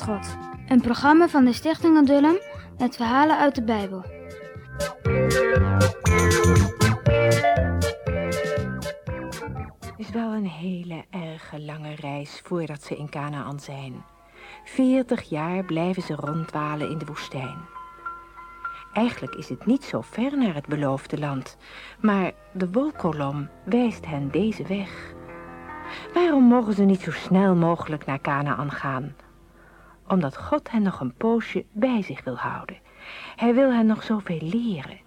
God. Een programma van de Stichting Adullam met verhalen uit de Bijbel. Het is wel een hele erge lange reis voordat ze in Canaan zijn. Veertig jaar blijven ze ronddwalen in de woestijn. Eigenlijk is het niet zo ver naar het beloofde land, maar de wolkolom wijst hen deze weg. Waarom mogen ze niet zo snel mogelijk naar Canaan gaan? Omdat God hen nog een poosje bij zich wil houden. Hij wil hen nog zoveel leren.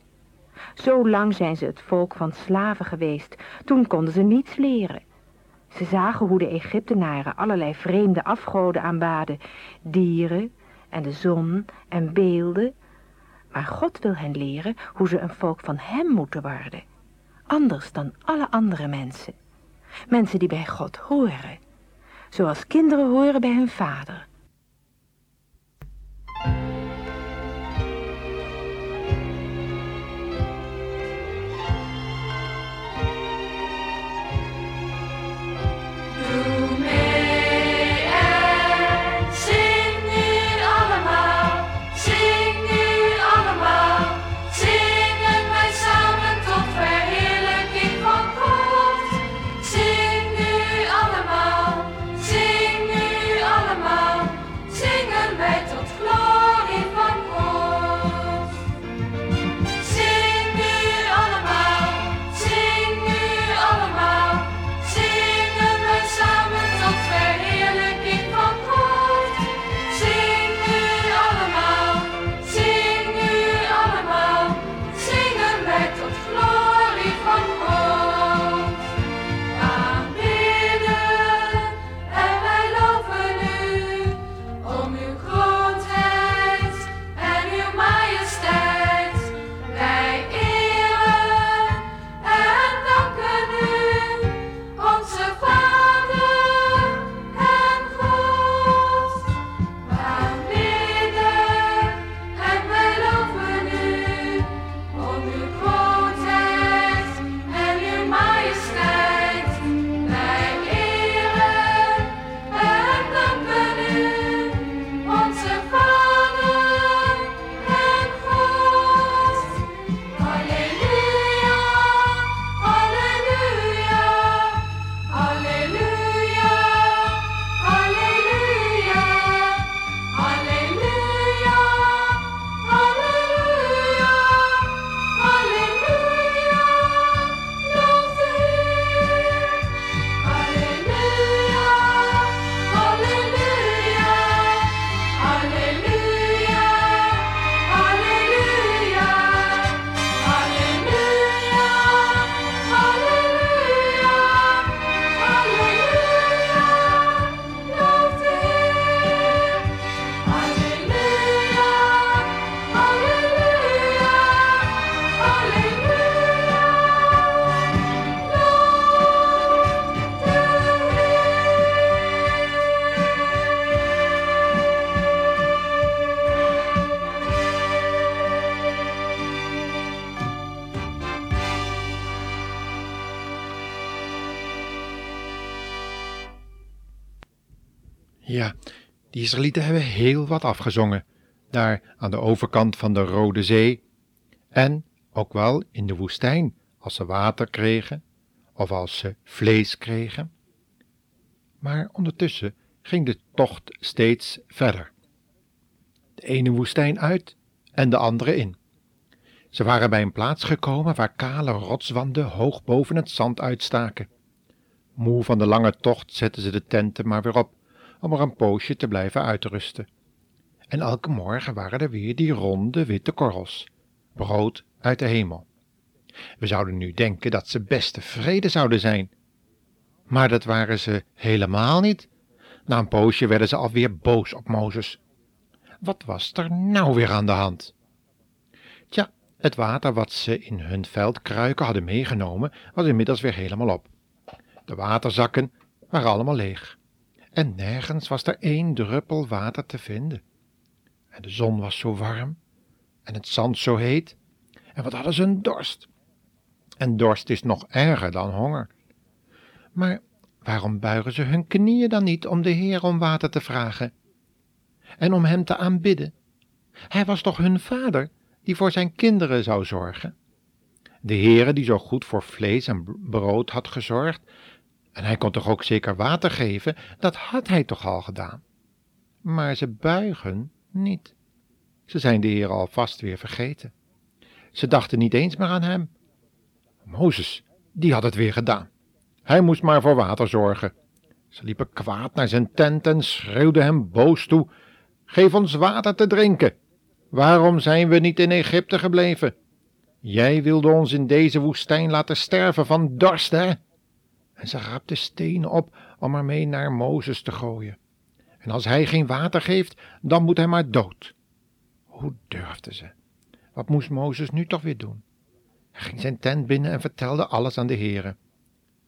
Zo lang zijn ze het volk van slaven geweest. Toen konden ze niets leren. Ze zagen hoe de Egyptenaren allerlei vreemde afgoden aanbaden. Dieren en de zon en beelden. Maar God wil hen leren hoe ze een volk van hem moeten worden. Anders dan alle andere mensen. Mensen die bij God horen. Zoals kinderen horen bij hun vader. Ja, die Israëlieten hebben heel wat afgezongen, daar aan de overkant van de Rode Zee en ook wel in de woestijn, als ze water kregen of als ze vlees kregen. Maar ondertussen ging de tocht steeds verder. De ene woestijn uit en de andere in. Ze waren bij een plaats gekomen waar kale rotswanden hoog boven het zand uitstaken. Moe van de lange tocht zetten ze de tenten maar weer op om er een poosje te blijven uitrusten. En elke morgen waren er weer die ronde witte korrels, brood uit de hemel. We zouden nu denken dat ze best tevreden zouden zijn. Maar dat waren ze helemaal niet. Na een poosje werden ze alweer boos op Mozes. Wat was er nou weer aan de hand? Tja, het water wat ze in hun veldkruiken hadden meegenomen was inmiddels weer helemaal op. De waterzakken waren allemaal leeg en nergens was er één druppel water te vinden. En de zon was zo warm en het zand zo heet en wat hadden ze een dorst. En dorst is nog erger dan honger. Maar waarom buigen ze hun knieën dan niet om de Heer om water te vragen? en om hem te aanbidden. Hij was toch hun vader die voor zijn kinderen zou zorgen? De Heere die zo goed voor vlees en brood had gezorgd, en hij kon toch ook zeker water geven, dat had hij toch al gedaan. Maar ze buigen niet. Ze zijn de Heer alvast weer vergeten. Ze dachten niet eens meer aan hem. Mozes, die had het weer gedaan. Hij moest maar voor water zorgen. Ze liepen kwaad naar zijn tent en schreeuwden hem boos toe: Geef ons water te drinken. Waarom zijn we niet in Egypte gebleven? Jij wilde ons in deze woestijn laten sterven van dorst, hè? En ze rapte stenen op om ermee naar Mozes te gooien. En als hij geen water geeft, dan moet hij maar dood. Hoe durfde ze? Wat moest Mozes nu toch weer doen? Hij ging zijn tent binnen en vertelde alles aan de heren.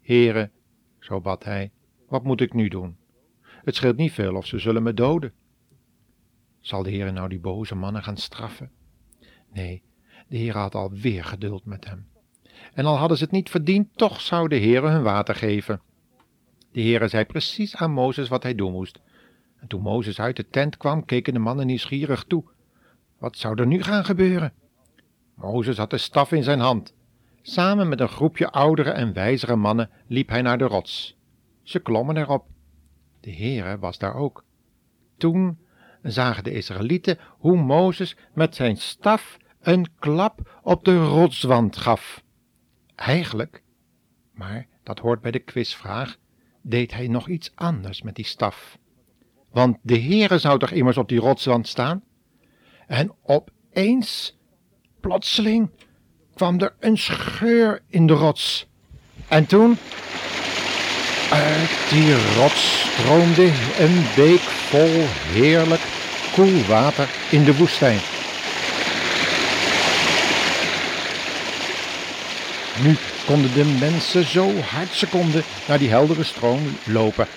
Heren, zo bad hij, wat moet ik nu doen? Het scheelt niet veel of ze zullen me doden. Zal de Heer nou die boze mannen gaan straffen? Nee, de Heer had alweer geduld met hem. En al hadden ze het niet verdiend, toch zou de Heer hun water geven. De Heer zei precies aan Mozes wat hij doen moest. En toen Mozes uit de tent kwam, keken de mannen nieuwsgierig toe. Wat zou er nu gaan gebeuren? Mozes had de staf in zijn hand. Samen met een groepje oudere en wijzere mannen liep hij naar de rots. Ze klommen erop. De Heere was daar ook. Toen zagen de Israëlieten hoe Mozes met zijn staf een klap op de rotswand gaf. Eigenlijk, maar dat hoort bij de quizvraag, deed hij nog iets anders met die staf. Want de Heere zou toch immers op die rotswand staan? En opeens, plotseling, kwam er een scheur in de rots. En toen, uit die rots stroomde een beek vol heerlijk koel water in de woestijn. Nu konden de mensen zo hard ze konden naar die heldere stroom lopen.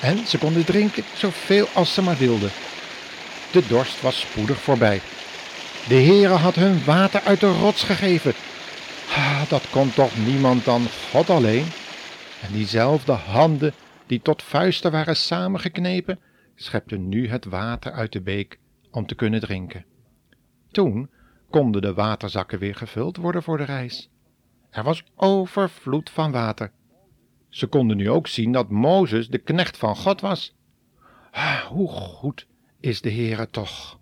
En ze konden drinken zoveel als ze maar wilden. De dorst was spoedig voorbij. De Heere had hun water uit de rots gegeven. Ah, dat kon toch niemand dan God alleen? En diezelfde handen die tot vuisten waren samengeknepen, schepten nu het water uit de beek om te kunnen drinken. Toen konden de waterzakken weer gevuld worden voor de reis. Er was overvloed van water. Ze konden nu ook zien dat Mozes de knecht van God was. Ah, hoe goed is de Heere toch?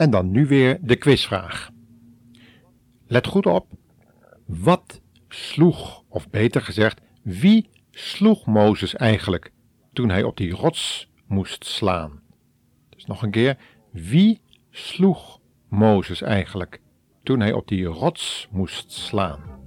En dan nu weer de quizvraag. Let goed op. Wat sloeg, of beter gezegd, wie sloeg Mozes eigenlijk toen hij op die rots moest slaan? Dus nog een keer, wie sloeg Mozes eigenlijk toen hij op die rots moest slaan?